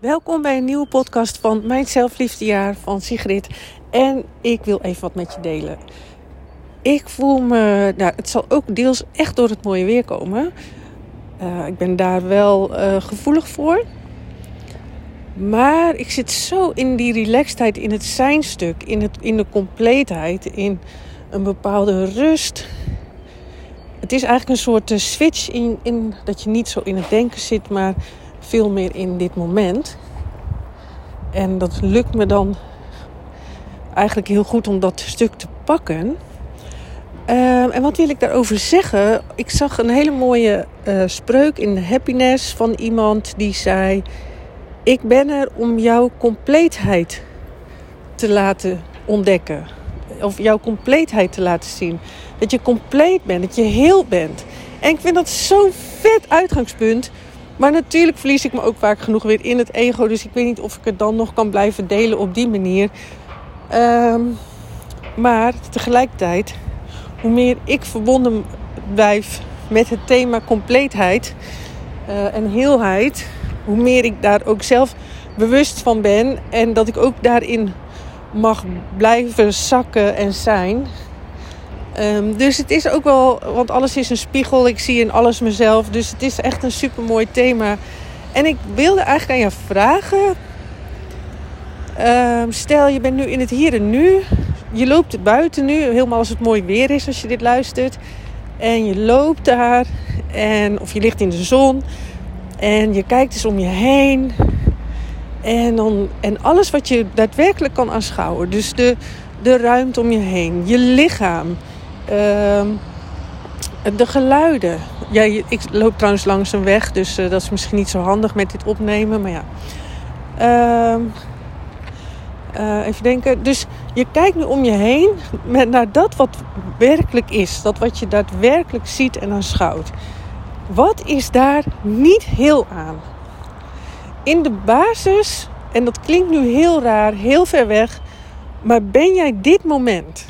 Welkom bij een nieuwe podcast van Mijn Zelfliefdejaar van Sigrid. En ik wil even wat met je delen. Ik voel me, nou, het zal ook deels echt door het mooie weer komen. Uh, ik ben daar wel uh, gevoelig voor. Maar ik zit zo in die relaxedheid, in het zijnstuk, in, het, in de compleetheid, in een bepaalde rust. Het is eigenlijk een soort uh, switch in, in dat je niet zo in het denken zit, maar veel meer in dit moment. En dat lukt me dan eigenlijk heel goed om dat stuk te pakken. Uh, en wat wil ik daarover zeggen? Ik zag een hele mooie uh, spreuk in Happiness van iemand die zei: Ik ben er om jouw compleetheid te laten ontdekken. Of jouw compleetheid te laten zien. Dat je compleet bent, dat je heel bent. En ik vind dat zo'n vet uitgangspunt. Maar natuurlijk verlies ik me ook vaak genoeg weer in het ego. Dus ik weet niet of ik het dan nog kan blijven delen op die manier. Um, maar tegelijkertijd, hoe meer ik verbonden blijf met het thema compleetheid uh, en heelheid, hoe meer ik daar ook zelf bewust van ben. En dat ik ook daarin mag blijven zakken en zijn. Um, dus het is ook wel, want alles is een spiegel. Ik zie in alles mezelf. Dus het is echt een super mooi thema. En ik wilde eigenlijk aan je vragen. Um, stel, je bent nu in het hier en nu. Je loopt buiten nu, helemaal als het mooi weer is als je dit luistert. En je loopt daar. En, of je ligt in de zon. En je kijkt eens om je heen. En, dan, en alles wat je daadwerkelijk kan aanschouwen. Dus de, de ruimte om je heen. Je lichaam. Uh, de geluiden. Ja, ik loop trouwens langs een weg, dus uh, dat is misschien niet zo handig met dit opnemen. Maar ja. Uh, uh, even denken. Dus je kijkt nu om je heen met, naar dat wat werkelijk is. Dat wat je daadwerkelijk ziet en aanschouwt. Wat is daar niet heel aan? In de basis, en dat klinkt nu heel raar, heel ver weg. Maar ben jij dit moment?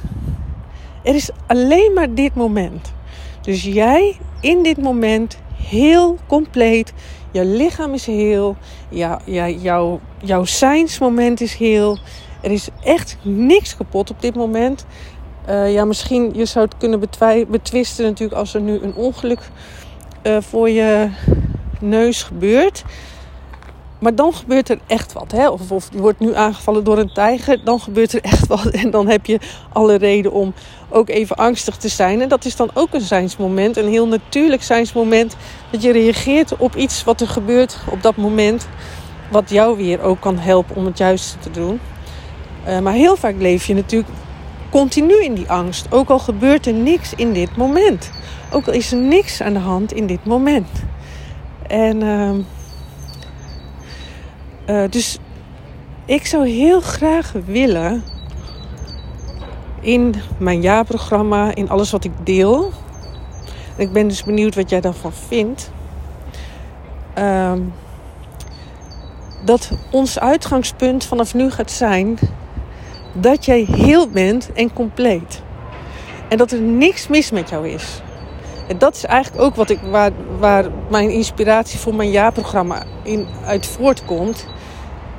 Er is alleen maar dit moment. Dus jij in dit moment heel compleet. Je lichaam is heel. Ja, ja, jouw, jouw zijnsmoment is heel. Er is echt niks kapot op dit moment. Uh, ja, misschien je zou het kunnen betwisten natuurlijk als er nu een ongeluk uh, voor je neus gebeurt. Maar dan gebeurt er echt wat. Hè? Of, of je wordt nu aangevallen door een tijger. Dan gebeurt er echt wat. En dan heb je alle reden om ook even angstig te zijn. En dat is dan ook een zijnsmoment. Een heel natuurlijk zijnsmoment. Dat je reageert op iets wat er gebeurt op dat moment. Wat jou weer ook kan helpen om het juiste te doen. Uh, maar heel vaak leef je natuurlijk continu in die angst. Ook al gebeurt er niks in dit moment. Ook al is er niks aan de hand in dit moment. En... Uh, uh, dus ik zou heel graag willen in mijn jaarprogramma, in alles wat ik deel. ik ben dus benieuwd wat jij daarvan vindt. Uh, dat ons uitgangspunt vanaf nu gaat zijn dat jij heel bent en compleet. En dat er niks mis met jou is. En dat is eigenlijk ook wat ik, waar, waar mijn inspiratie voor mijn jaarprogramma in, uit voortkomt.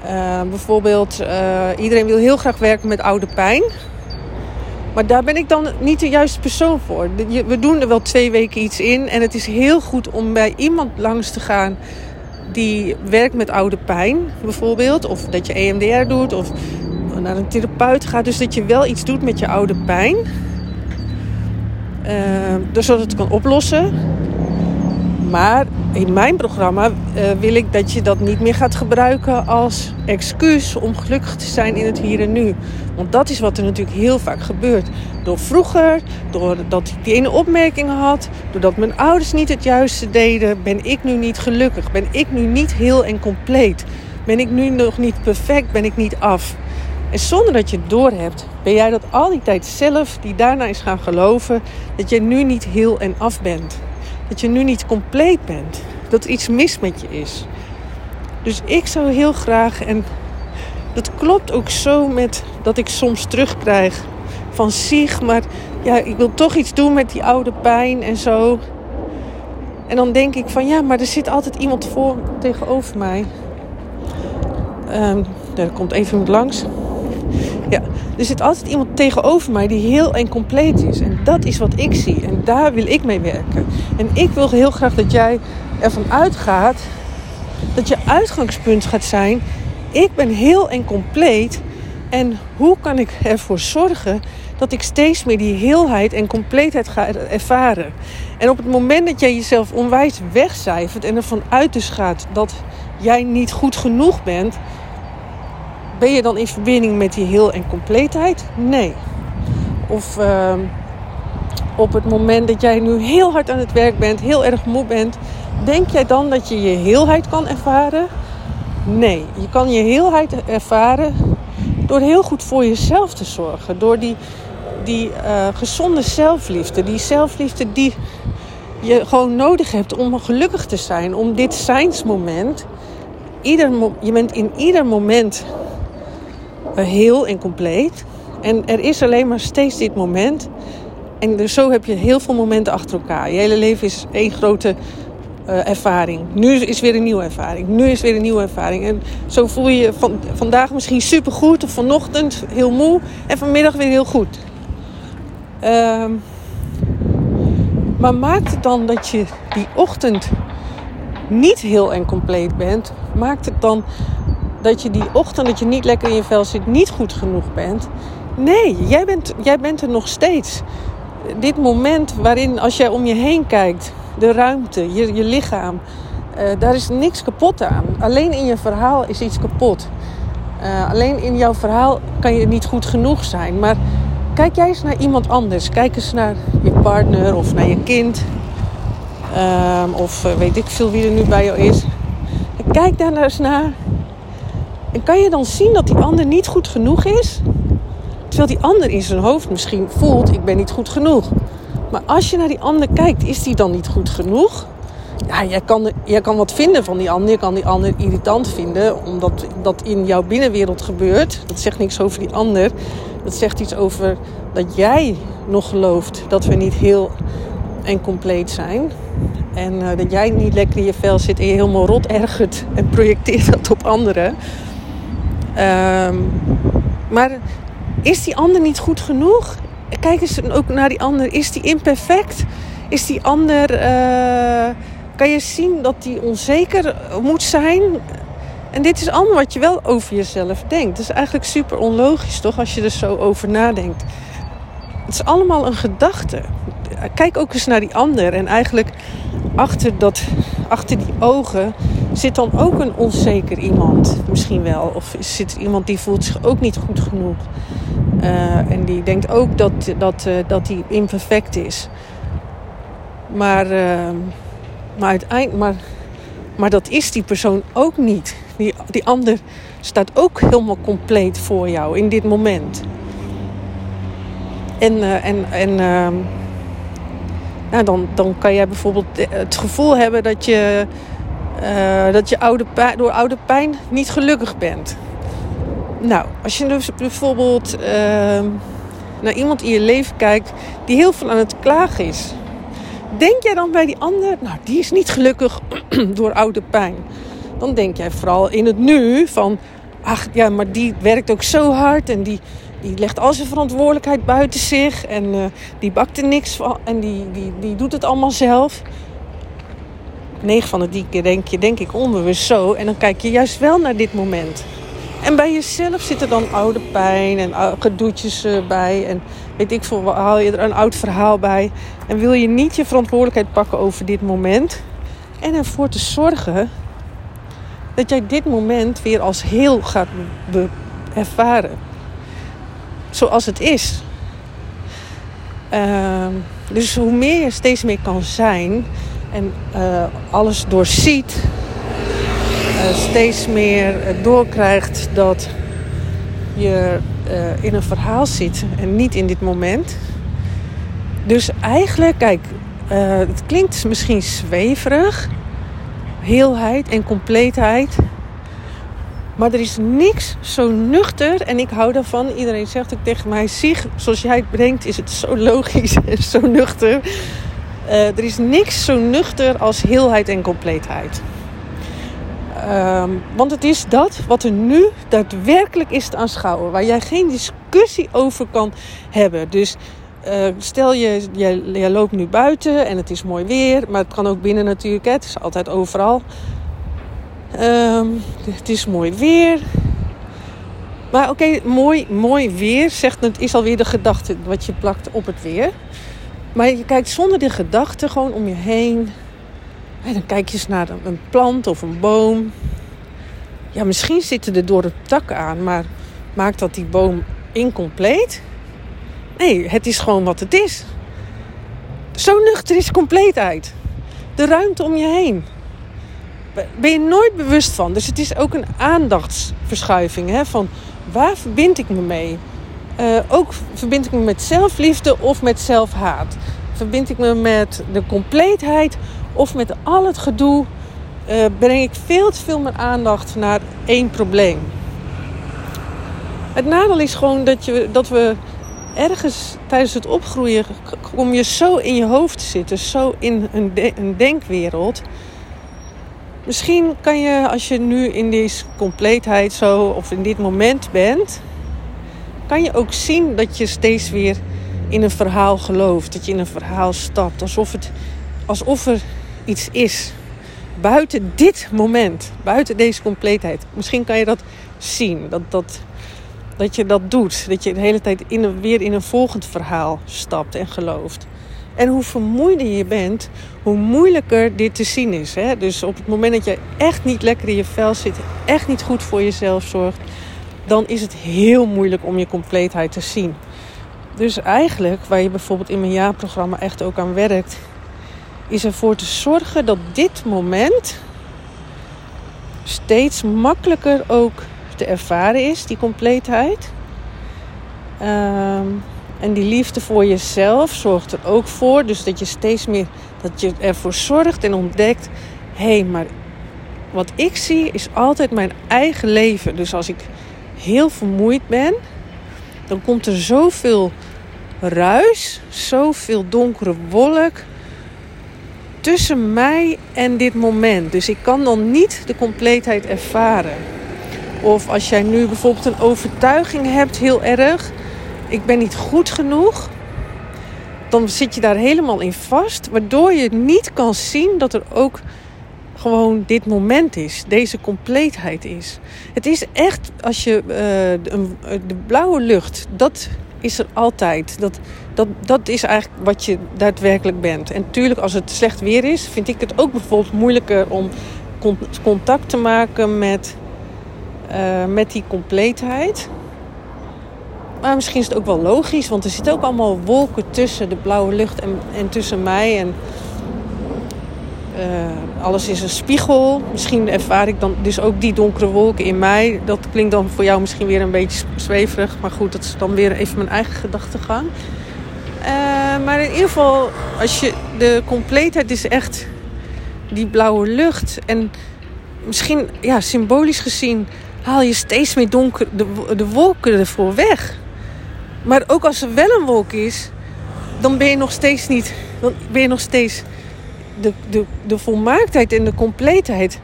Uh, bijvoorbeeld, uh, iedereen wil heel graag werken met oude pijn. Maar daar ben ik dan niet de juiste persoon voor. We doen er wel twee weken iets in. En het is heel goed om bij iemand langs te gaan die werkt met oude pijn, bijvoorbeeld. Of dat je EMDR doet of naar een therapeut gaat. Dus dat je wel iets doet met je oude pijn. Uh, dus zodat het kan oplossen. Maar in mijn programma uh, wil ik dat je dat niet meer gaat gebruiken als excuus om gelukkig te zijn in het hier en nu. Want dat is wat er natuurlijk heel vaak gebeurt. Door vroeger, doordat ik die ene opmerking had, doordat mijn ouders niet het juiste deden, ben ik nu niet gelukkig. Ben ik nu niet heel en compleet. Ben ik nu nog niet perfect, ben ik niet af. En zonder dat je het doorhebt, ben jij dat al die tijd zelf die daarna is gaan geloven dat je nu niet heel en af bent. Dat je nu niet compleet bent. Dat iets mis met je is. Dus ik zou heel graag, en dat klopt ook zo met dat ik soms terugkrijg van zich, maar ja, ik wil toch iets doen met die oude pijn en zo. En dan denk ik van ja, maar er zit altijd iemand voor tegenover mij. Um, er komt even langs. Er zit altijd iemand tegenover mij die heel en compleet is. En dat is wat ik zie. En daar wil ik mee werken. En ik wil heel graag dat jij ervan uitgaat dat je uitgangspunt gaat zijn: ik ben heel en compleet. En hoe kan ik ervoor zorgen dat ik steeds meer die heelheid en compleetheid ga ervaren? En op het moment dat jij jezelf onwijs wegcijfert en ervan uit dus gaat dat jij niet goed genoeg bent, ben je dan in verbinding met die heel en compleetheid? Nee. Of uh, op het moment dat jij nu heel hard aan het werk bent, heel erg moe bent, denk jij dan dat je je heelheid kan ervaren? Nee, je kan je heelheid ervaren door heel goed voor jezelf te zorgen. Door die, die uh, gezonde zelfliefde. Die zelfliefde die je gewoon nodig hebt om gelukkig te zijn. Om dit zijnsmoment. Ieder, je bent in ieder moment heel en compleet. En er is alleen maar steeds dit moment. En dus zo heb je heel veel momenten achter elkaar. Je hele leven is één grote uh, ervaring. Nu is weer een nieuwe ervaring. Nu is weer een nieuwe ervaring. En zo voel je je van, vandaag misschien super goed. Of vanochtend heel moe. En vanmiddag weer heel goed. Uh, maar maakt het dan dat je die ochtend niet heel en compleet bent? Maakt het dan dat je die ochtend dat je niet lekker in je vel zit, niet goed genoeg bent? Nee, jij bent, jij bent er nog steeds. Dit moment waarin als jij om je heen kijkt de ruimte, je, je lichaam. Uh, daar is niks kapot aan. Alleen in je verhaal is iets kapot. Uh, alleen in jouw verhaal kan je niet goed genoeg zijn. Maar kijk jij eens naar iemand anders. Kijk eens naar je partner of naar je kind. Uh, of uh, weet ik veel wie er nu bij jou is. Kijk daar nou eens naar. En kan je dan zien dat die ander niet goed genoeg is? Terwijl die ander in zijn hoofd misschien voelt: ik ben niet goed genoeg. Maar als je naar die ander kijkt, is die dan niet goed genoeg? Ja, jij kan, jij kan wat vinden van die ander. Je kan die ander irritant vinden, omdat dat in jouw binnenwereld gebeurt. Dat zegt niks over die ander. Dat zegt iets over dat jij nog gelooft dat we niet heel en compleet zijn. En uh, dat jij niet lekker in je vel zit en je helemaal rot ergert en projecteert dat op anderen. Uh, maar is die ander niet goed genoeg? kijk eens ook naar die ander. Is die imperfect? Is die ander. Uh, kan je zien dat die onzeker moet zijn? En dit is allemaal wat je wel over jezelf denkt. Het is eigenlijk super onlogisch, toch? Als je er zo over nadenkt. Het is allemaal een gedachte. Kijk ook eens naar die ander. En eigenlijk achter, dat, achter die ogen zit dan ook een onzeker iemand. Misschien wel. Of zit er iemand die voelt zich ook niet goed genoeg. Uh, en die denkt ook dat, dat, uh, dat hij imperfect is. Maar, uh, maar, uiteindelijk, maar, maar dat is die persoon ook niet. Die, die ander staat ook helemaal compleet voor jou in dit moment. En, en, en ehm, nou, dan, dan kan jij bijvoorbeeld het gevoel hebben dat je, dat je oude door oude pijn niet gelukkig bent. Nou, als je dus bijvoorbeeld uh, naar iemand in je leven kijkt die heel veel aan het klagen is. Denk jij dan bij die ander, nou die is niet gelukkig door oude pijn. Dan denk jij vooral in het nu van, ach ja, maar die werkt ook zo hard en die, die legt al zijn verantwoordelijkheid buiten zich en uh, die bakt er niks van en die, die, die doet het allemaal zelf. 9 van de 10 keer denk je, denk ik onbewust zo. En dan kijk je juist wel naar dit moment. En bij jezelf zit er dan oude pijn en gedoetjes eh, bij. En weet ik veel, haal je er een oud verhaal bij. En wil je niet je verantwoordelijkheid pakken over dit moment. En ervoor te zorgen dat jij dit moment weer als heel gaat ervaren. Zoals het is. Uh, dus hoe meer je steeds meer kan zijn en uh, alles doorziet uh, steeds meer eh, doorkrijgt dat je in een verhaal zit en niet in dit moment. Dus eigenlijk, kijk, het klinkt misschien zweverig, heelheid en compleetheid. Maar er is niks zo nuchter en ik hou daarvan. Iedereen zegt ook tegen mij: Zie, zoals jij het brengt, is het zo logisch en zo nuchter. Uh, er is niks zo nuchter als heelheid en compleetheid. Ehm, want het is dat wat er nu daadwerkelijk is te aanschouwen. Waar jij geen discussie over kan hebben. Dus uh, stel je, je, loopt nu buiten en het is mooi weer. Maar het kan ook binnen natuurlijk. Het is altijd overal. Um, het is mooi weer. Maar oké, mooi, mooi weer zegt, het is alweer de gedachte wat je plakt op het weer. Maar je kijkt zonder de gedachte gewoon om je heen. En dan kijk je eens naar een plant of een boom. Ja, misschien zitten er door de takken aan, maar maakt dat die boom incompleet? Nee, het is gewoon wat het is. Zo nuchter is compleetheid. De ruimte om je heen. Ben je nooit bewust van. Dus het is ook een aandachtsverschuiving. Hè, van waar verbind ik me mee? Uh, ook verbind ik me met zelfliefde of met zelfhaat? Verbind ik me met de compleetheid of met al het gedoe? Uh, breng ik veel te veel mijn aandacht naar één probleem. Het nadeel is gewoon dat, je, dat we ergens tijdens het opgroeien kom je zo in je hoofd te zitten, zo in een, een denkwereld. Misschien kan je, als je nu in deze compleetheid zo of in dit moment bent, kan je ook zien dat je steeds weer in een verhaal gelooft. Dat je in een verhaal stapt. Alsof, het, alsof er iets is. Buiten dit moment. Buiten deze compleetheid. Misschien kan je dat zien. Dat, dat, dat je dat doet. Dat je de hele tijd in weer in een volgend verhaal stapt en gelooft. En hoe vermoeider je bent, hoe moeilijker dit te zien is. Hè? Dus op het moment dat je echt niet lekker in je vel zit, echt niet goed voor jezelf zorgt, dan is het heel moeilijk om je compleetheid te zien. Dus eigenlijk, waar je bijvoorbeeld in mijn jaarprogramma echt ook aan werkt, is ervoor te zorgen dat dit moment steeds makkelijker ook te ervaren is, die compleetheid. Um, en die liefde voor jezelf zorgt er ook voor. Dus dat je steeds meer dat je ervoor zorgt en ontdekt. Hé, hey, maar wat ik zie is altijd mijn eigen leven. Dus als ik heel vermoeid ben, dan komt er zoveel ruis, zoveel donkere wolk tussen mij en dit moment. Dus ik kan dan niet de compleetheid ervaren. Of als jij nu bijvoorbeeld een overtuiging hebt, heel erg ik ben niet goed genoeg, dan zit je daar helemaal in vast, waardoor je niet kan zien dat er ook gewoon dit moment is, deze compleetheid is. Het is echt, als je uh, de, blauwe lucht, dat is er altijd. Dat, dat, dat is eigenlijk wat je daadwerkelijk bent. En natuurlijk, als het slecht weer is, vind ik het ook bijvoorbeeld moeilijker om contact te maken met, uh, met die compleetheid. Maar misschien is het ook wel logisch, want er zitten ook allemaal wolken tussen de blauwe lucht en, en tussen mij. En uh, alles is een spiegel. Misschien ervaar ik dan dus ook die donkere wolken in mij. Dat klinkt dan voor jou misschien weer een beetje zweverig. Maar goed, dat is dan weer even mijn eigen gedachtegang. Uh, maar in ieder geval, als je de compleetheid is echt die blauwe lucht. En misschien, ja, symbolisch gezien, haal je steeds meer donker de, de wolken ervoor weg. Maar ook als er wel een wolk is, dan ben je nog steeds niet. Dan ben je nog steeds de, de, de volmaaktheid en de compleetheid.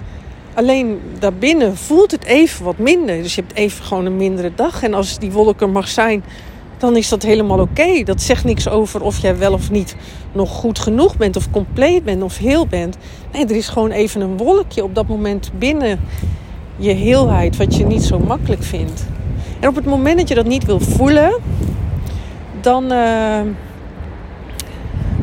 Alleen daarbinnen voelt het even wat minder. Dus je hebt even gewoon een mindere dag. En als die wolk er mag zijn, dan is dat helemaal oké. Dat zegt niks over of jij wel of niet nog goed genoeg bent, of compleet bent, of heel bent. Nee, er is gewoon even een wolkje op dat moment binnen je heelheid, wat je niet zo makkelijk vindt. En op het moment dat je dat niet wil voelen, dan uh,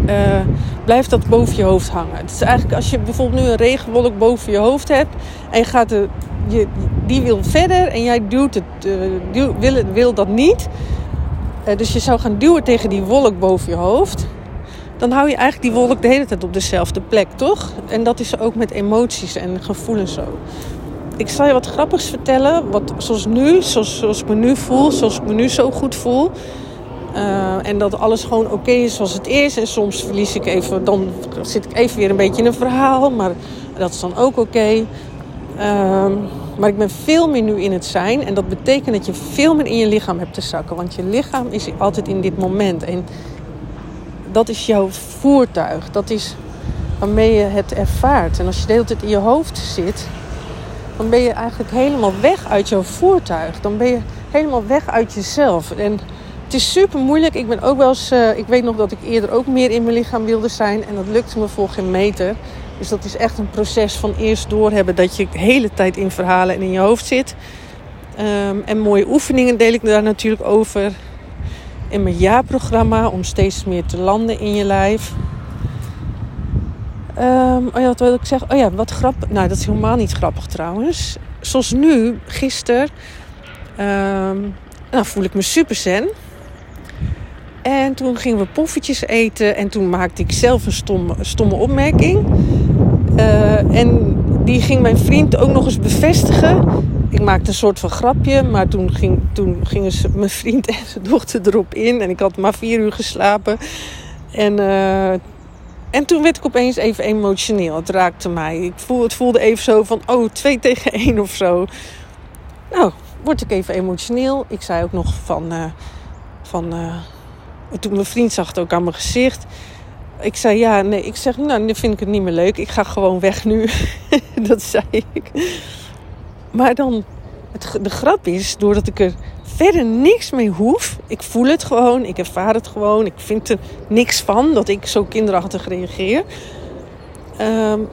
uh, blijft dat boven je hoofd hangen. Het is eigenlijk als je bijvoorbeeld nu een regenwolk boven je hoofd hebt en je gaat de, je, die wil verder en jij duwt het, uh, duw, wil, wil dat niet. dus je zou gaan duwen tegen die wolk boven je hoofd. Dan hou je eigenlijk die wolk de hele tijd op dezelfde plek, toch? En dat is ook met emoties en gevoelens zo ik zal je wat grappigs vertellen. Wat, zoals nu, zoals, zoals ik me nu voel, zoals ik me nu zo goed voel. Uh, en dat alles gewoon oké is zoals het is. En soms verlies ik even, dan zit ik even weer een beetje in een verhaal. Maar dat is dan ook oké. Uh, maar ik ben veel meer nu in het zijn. En dat betekent dat je veel meer in je lichaam hebt te zakken. Want je lichaam is altijd in dit moment. En dat is jouw voertuig. Dat is waarmee je het ervaart. En als je de hele tijd in je hoofd zit, dan ben je eigenlijk helemaal weg uit jouw voertuig. Dan ben je helemaal weg uit jezelf. En het is super moeilijk. Ik ben ook wel eens. Uh, ik weet nog dat ik eerder ook meer in mijn lichaam wilde zijn. En dat lukte me voor geen meter. Dus dat is echt een proces van eerst doorhebben dat je de hele tijd in verhalen en in je hoofd zit. Um, en mooie oefeningen deel ik daar natuurlijk over in mijn jaarprogramma om steeds meer te landen in je lijf. Um, oh ja, wat wil ik zeggen? Oh ja, wat grappig. Nou, dat is helemaal niet grappig trouwens. Zoals nu, gisteren, um, nou, voel ik me super zen. En toen gingen we poffertjes eten en toen maakte ik zelf een stomme, stomme opmerking. Uh, en die ging mijn vriend ook nog eens bevestigen. Ik maakte een soort van grapje, maar toen, ging, toen gingen ze, mijn vriend en zijn dochter erop in. En ik had maar vier uur geslapen. En, uh, en toen werd ik opeens even emotioneel. Het raakte mij. Ik voel, het voelde even zo van, oh, twee tegen één of zo. Nou, word ik even emotioneel. Ik zei ook nog van... Uh, van toen mijn vriend zag het ook aan mijn gezicht. Ik zei ja, nee. Ik zeg, nou, nu vind ik het niet meer leuk. Ik ga gewoon weg nu. dat zei ik. Maar dan, het, de grap is, doordat ik er verder niks mee hoef. Ik voel het gewoon, ik ervaar het gewoon. Ik vind er niks van dat ik zo kinderachtig reageer. Um,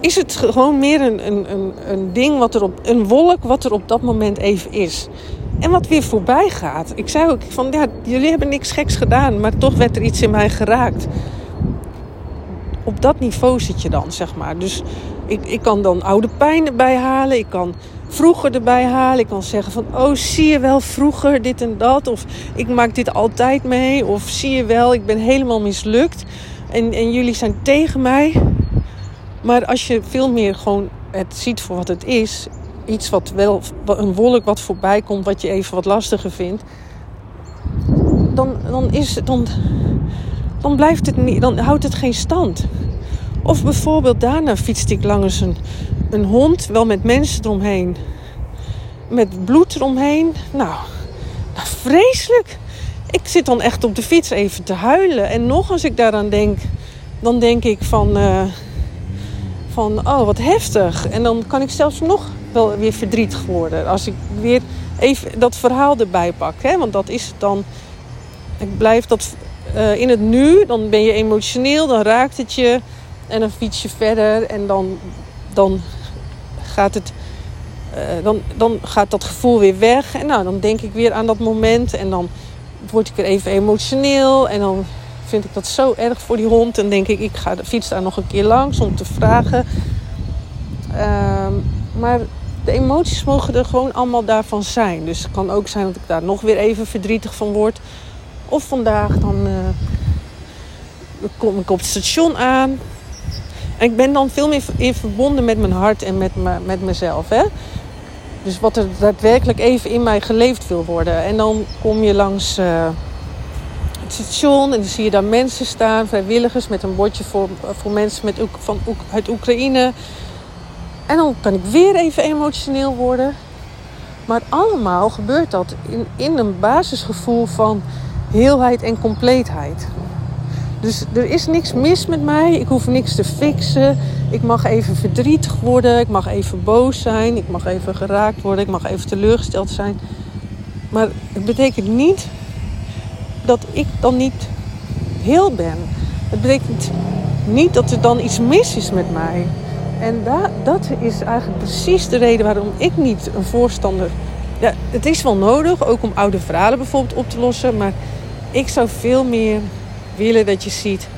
is het gewoon meer een, een, een, een ding wat er op een wolk wat er op dat moment even is. En wat weer voorbij gaat. Ik zei ook van ja, jullie hebben niks geks gedaan, maar toch werd er iets in mij geraakt. Op dat niveau zit je dan, zeg maar. Dus ik, ik kan dan oude pijn erbij halen. Ik kan vroeger erbij halen. Ik kan zeggen van, oh zie je wel vroeger dit en dat. Of ik maak dit altijd mee. Of zie je wel, ik ben helemaal mislukt. En, en jullie zijn tegen mij. Maar als je veel meer gewoon het ziet voor wat het is, iets wat wel, een wolk wat voorbij komt, wat je even wat lastiger vindt, dan, dan, is, dan, dan blijft het niet, dan houdt het geen stand. Of bijvoorbeeld daarna fietste ik langs een, een hond, wel met mensen eromheen, met bloed eromheen. Nou, nou, vreselijk. Ik zit dan echt op de fiets even te huilen. En nog als ik daaraan denk, dan denk ik van. Uh, van, oh wat heftig. En dan kan ik zelfs nog wel weer verdrietig worden. Als ik weer even dat verhaal erbij pak. Hè? Want dat is dan. Ik blijf dat uh, in het nu. Dan ben je emotioneel, dan raakt het je. En dan fiets je verder. En dan, dan gaat het. Uh, dan, dan gaat dat gevoel weer weg. En nou, dan denk ik weer aan dat moment. En dan word ik weer even emotioneel. En dan vind ik dat zo erg voor die hond. En denk ik, ik ga de fiets daar nog een keer langs om te vragen. Uh, maar de emoties mogen er gewoon allemaal daarvan zijn. Dus het kan ook zijn dat ik daar nog weer even verdrietig van word. Of vandaag dan uh, kom ik op het station aan. En ik ben dan veel meer in verbonden met mijn hart en met, me, met mezelf. Hè? Dus wat er daadwerkelijk even in mij geleefd wil worden. En dan kom je langs... Uh, station en dan zie je daar mensen staan, vrijwilligers met een bordje voor, voor mensen met, van, uit Oekraïne. En dan kan ik weer even emotioneel worden. Maar allemaal gebeurt dat in, in een basisgevoel van heelheid en compleetheid. Dus er is niks mis met mij. Ik hoef niks te fixen. Ik mag even verdrietig worden. Ik mag even boos zijn. Ik mag even geraakt worden. Ik mag even teleurgesteld zijn. Maar het betekent niet dat ik dan niet heel ben. Het betekent niet dat er dan iets mis is met mij. En da dat is eigenlijk precies de reden waarom ik niet een voorstander. Ja, het is wel nodig, ook om oude verhalen bijvoorbeeld op te lossen. Maar ik zou veel meer willen dat je ziet.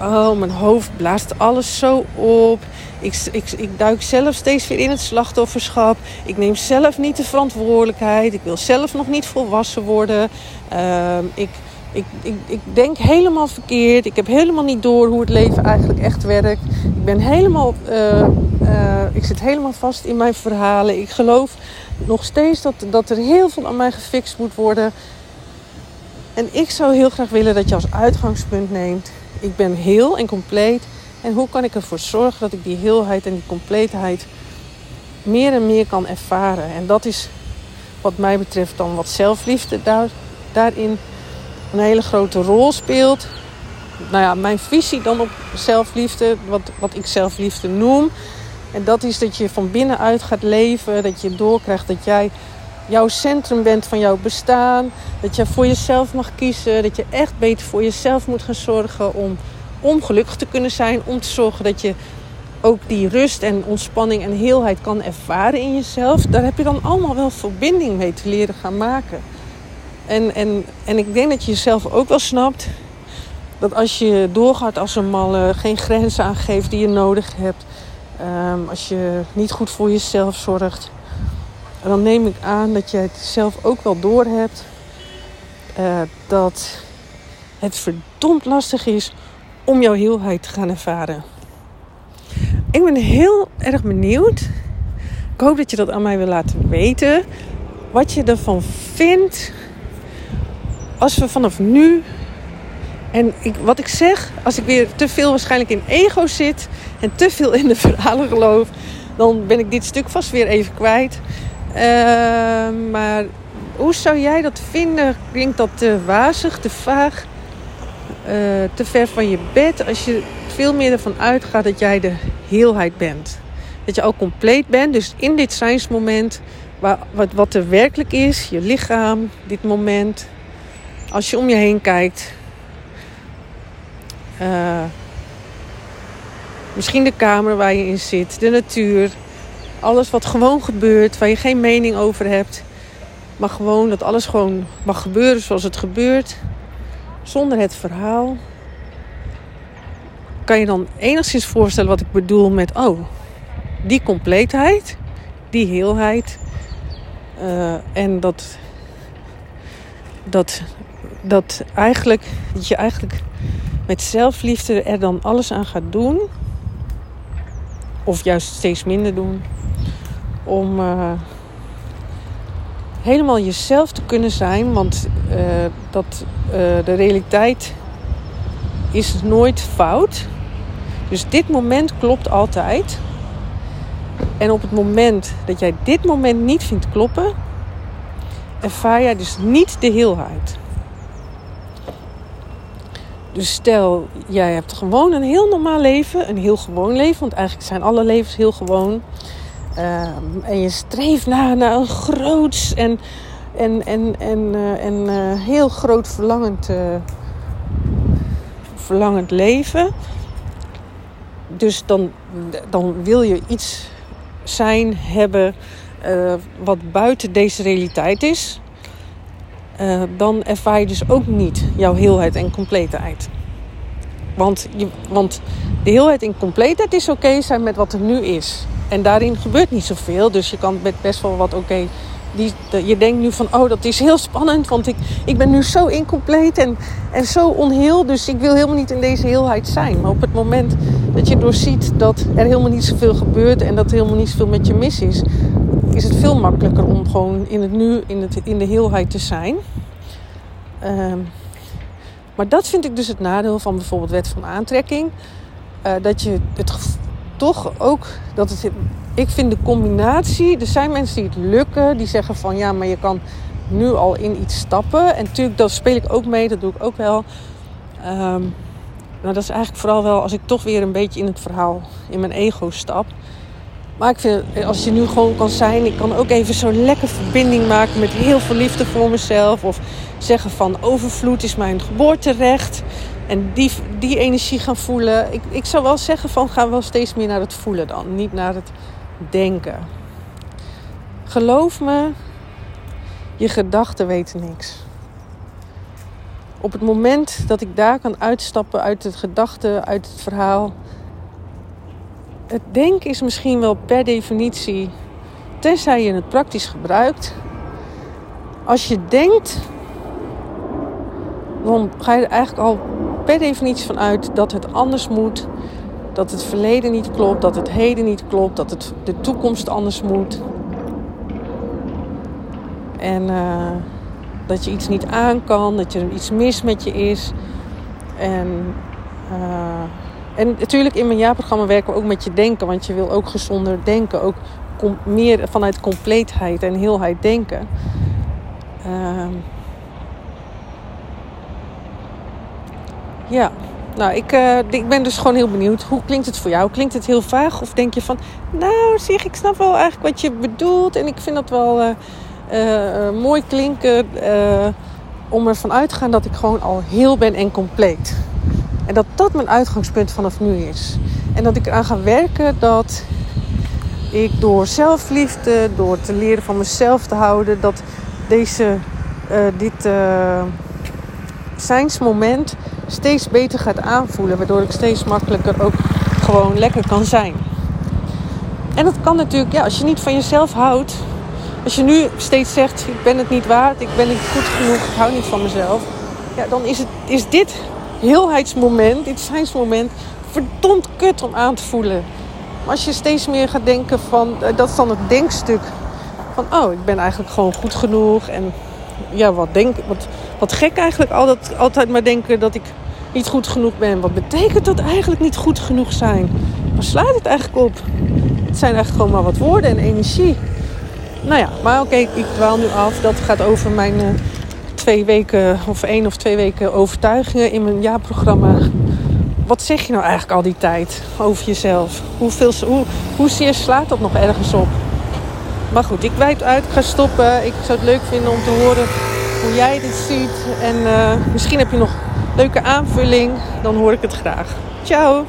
Oh, mijn hoofd blaast alles zo op. Ik, ik, ik duik zelf steeds weer in het slachtofferschap. Ik neem zelf niet de verantwoordelijkheid. Ik wil zelf nog niet volwassen worden. Uh, ik, ik, ik, ik denk helemaal verkeerd. Ik heb helemaal niet door hoe het leven eigenlijk echt werkt. Ik ben helemaal. Uh, uh, ik zit helemaal vast in mijn verhalen. Ik geloof nog steeds dat, dat er heel veel aan mij gefixt moet worden. En ik zou heel graag willen dat je als uitgangspunt neemt. Ik ben heel en compleet. En hoe kan ik ervoor zorgen dat ik die heelheid en die compleetheid meer en meer kan ervaren? En dat is wat mij betreft dan wat zelfliefde daar, daarin een hele grote rol speelt. Nou ja, mijn visie dan op zelfliefde, wat, wat ik zelfliefde noem, En dat is dat je van binnenuit gaat leven, dat je doorkrijgt dat jij jouw centrum bent van jouw bestaan. Dat je voor jezelf mag kiezen. Dat je echt beter voor jezelf moet gaan zorgen om, om gelukkig te kunnen zijn. Om te zorgen dat je ook die rust en ontspanning en heelheid kan ervaren in jezelf. Daar heb je dan allemaal wel verbinding mee te leren gaan maken. En, en, en ik denk dat je jezelf ook wel snapt dat als je doorgaat als een malle, geen grenzen aangeeft die je nodig hebt, ehm, als je niet goed voor jezelf zorgt, dan neem ik aan dat je het zelf ook wel doorhebt uh, dat het verdomd lastig is om jouw heelheid te gaan ervaren. Ik ben heel erg benieuwd. Ik hoop dat je dat aan mij wil laten weten. Wat je ervan vindt als we vanaf nu. En ik, wat ik zeg, als ik weer te veel waarschijnlijk in ego zit en te veel in de verhalen geloof, dan ben ik dit stuk vast weer even kwijt. Uh, maar hoe zou jij dat vinden? Klinkt dat te wazig, te vaag, uh, te ver van je bed? Als je veel meer ervan uitgaat dat jij de heelheid bent. Dat je al compleet bent. Dus in dit zijnsmoment, waar, wat, wat er werkelijk is, je lichaam, dit moment. Als je om je heen kijkt. Uh, misschien de kamer waar je in zit, de natuur. Alles wat gewoon gebeurt, waar je geen mening over hebt. Maar gewoon dat alles gewoon mag gebeuren zoals het gebeurt. Zonder het verhaal. Kan je dan enigszins voorstellen wat ik bedoel met... Oh, die compleetheid. Die heelheid. Uh, en dat... Dat, dat eigenlijk... Dat je eigenlijk met zelfliefde er dan alles aan gaat doen. Of juist steeds minder doen om uh, helemaal jezelf te kunnen zijn. Want uh, dat, uh, de realiteit is nooit fout. Dus dit moment klopt altijd. En op het moment dat jij dit moment niet vindt kloppen, ervaar jij dus niet de heelheid. Dus stel, jij hebt gewoon een heel normaal leven, een heel gewoon leven, want eigenlijk zijn alle levens heel gewoon. Ehm, en je streeft naar, naar een groots en, en, en, en, uh, en uh, heel groot verlangend, uh, verlangend leven. Dus dan, dan wil je iets zijn, hebben wat buiten deze realiteit is. Dan ervaar je dus ook niet jouw heelheid en compleetheid. Want, je, want de heelheid en compleetheid is oké zijn met wat er nu is. En daarin gebeurt niet zoveel. Dus je kan met best wel wat oké. Je denkt nu van, oh, dat is heel spannend, want ik, ik ben nu zo incompleet en, en zo onheel, dus ik wil helemaal niet in deze heelheid zijn. Maar op het moment dat je doorziet dat er helemaal niet zoveel gebeurt en dat er helemaal niet zoveel met je mis is, is het veel makkelijker om gewoon in het nu, in, het, in de heelheid te zijn. Um, maar dat vind ik dus het nadeel van bijvoorbeeld wet van aantrekking. Uh, dat je het toch ook dat het. Ik vind de combinatie. Er zijn mensen die het lukken, die zeggen van ja, maar je kan nu al in iets stappen. En natuurlijk, dat speel ik ook mee, dat doe ik ook wel. Nou, dat is eigenlijk vooral wel als ik toch weer een beetje in het verhaal, in mijn ego stap. Maar ik vind, als je nu gewoon kan zijn, ik kan ook even zo'n lekker verbinding maken met heel veel liefde voor mezelf. Of zeggen van overvloed is mijn geboorterecht. En die, die energie gaan voelen. Ik, ik zou wel zeggen van ga wel steeds meer naar het voelen dan. Niet naar het denken. Geloof me, je gedachten weten niks. Op het moment dat ik daar kan uitstappen uit het gedachte, uit het verhaal. Het denken is misschien wel per definitie, tenzij je het praktisch gebruikt. Als je denkt, dan ga je er eigenlijk al per definitie van uit dat het anders moet. Dat het verleden niet klopt, dat het heden niet klopt, dat het de toekomst anders moet. En uh, dat je iets niet aan kan, dat er iets mis met je is. En, uh, en natuurlijk in mijn jaarprogramma werken we ook met je denken, want je wil ook gezonder denken. Ook meer vanuit compleetheid en heelheid denken. Uh, ja. nou, ik, uh, ik ben dus gewoon heel benieuwd. Hoe klinkt het voor jou? Klinkt het heel vaag? Of denk je van, nou zeg, ik snap wel eigenlijk wat je bedoelt. En ik vind dat wel uh, mooi klinken. om ervan uit te gaan dat ik gewoon al heel ben en compleet. En dat dat mijn uitgangspunt vanaf nu is. En dat ik eraan ga werken dat ik door zelfliefde, door te leren van mezelf te houden, dat deze, dit zijnsmoment steeds beter gaat aanvoelen. Waardoor ik steeds makkelijker ook gewoon lekker kan zijn. En dat kan natuurlijk, ja, als je niet van jezelf houdt. Als je nu steeds zegt, ik ben het niet waard, ik ben niet goed genoeg, ik hou niet van mezelf. Ja, dan is, het, is dit heelheidsmoment, dit zijnsmoment, verdomd kut om aan te voelen. Maar als je steeds meer gaat denken van, eh, dat is dan het denkstuk. Van, oh, ik ben eigenlijk gewoon goed genoeg. En ja, wat, denk, wat, wat gek eigenlijk altijd, altijd maar denken dat ik niet goed genoeg ben. Wat betekent dat eigenlijk niet goed genoeg zijn? Waar slaat het eigenlijk op? Het zijn eigenlijk gewoon maar wat woorden en energie. Nou ja, maar oké, ik dwaal nu af. Dat gaat over mijn uh, twee weken of één of twee weken overtuigingen in mijn jaarprogramma. Wat zeg je nou eigenlijk al die tijd over jezelf? Hoeveel, hoe, hoezeer slaat dat nog ergens op? Maar goed, ik wijd uit, ik ga stoppen. Ik zou het leuk vinden om te horen hoe jij dit ziet. En uh, misschien heb je nog leuke aanvulling. Dan hoor ik het graag. Ciao!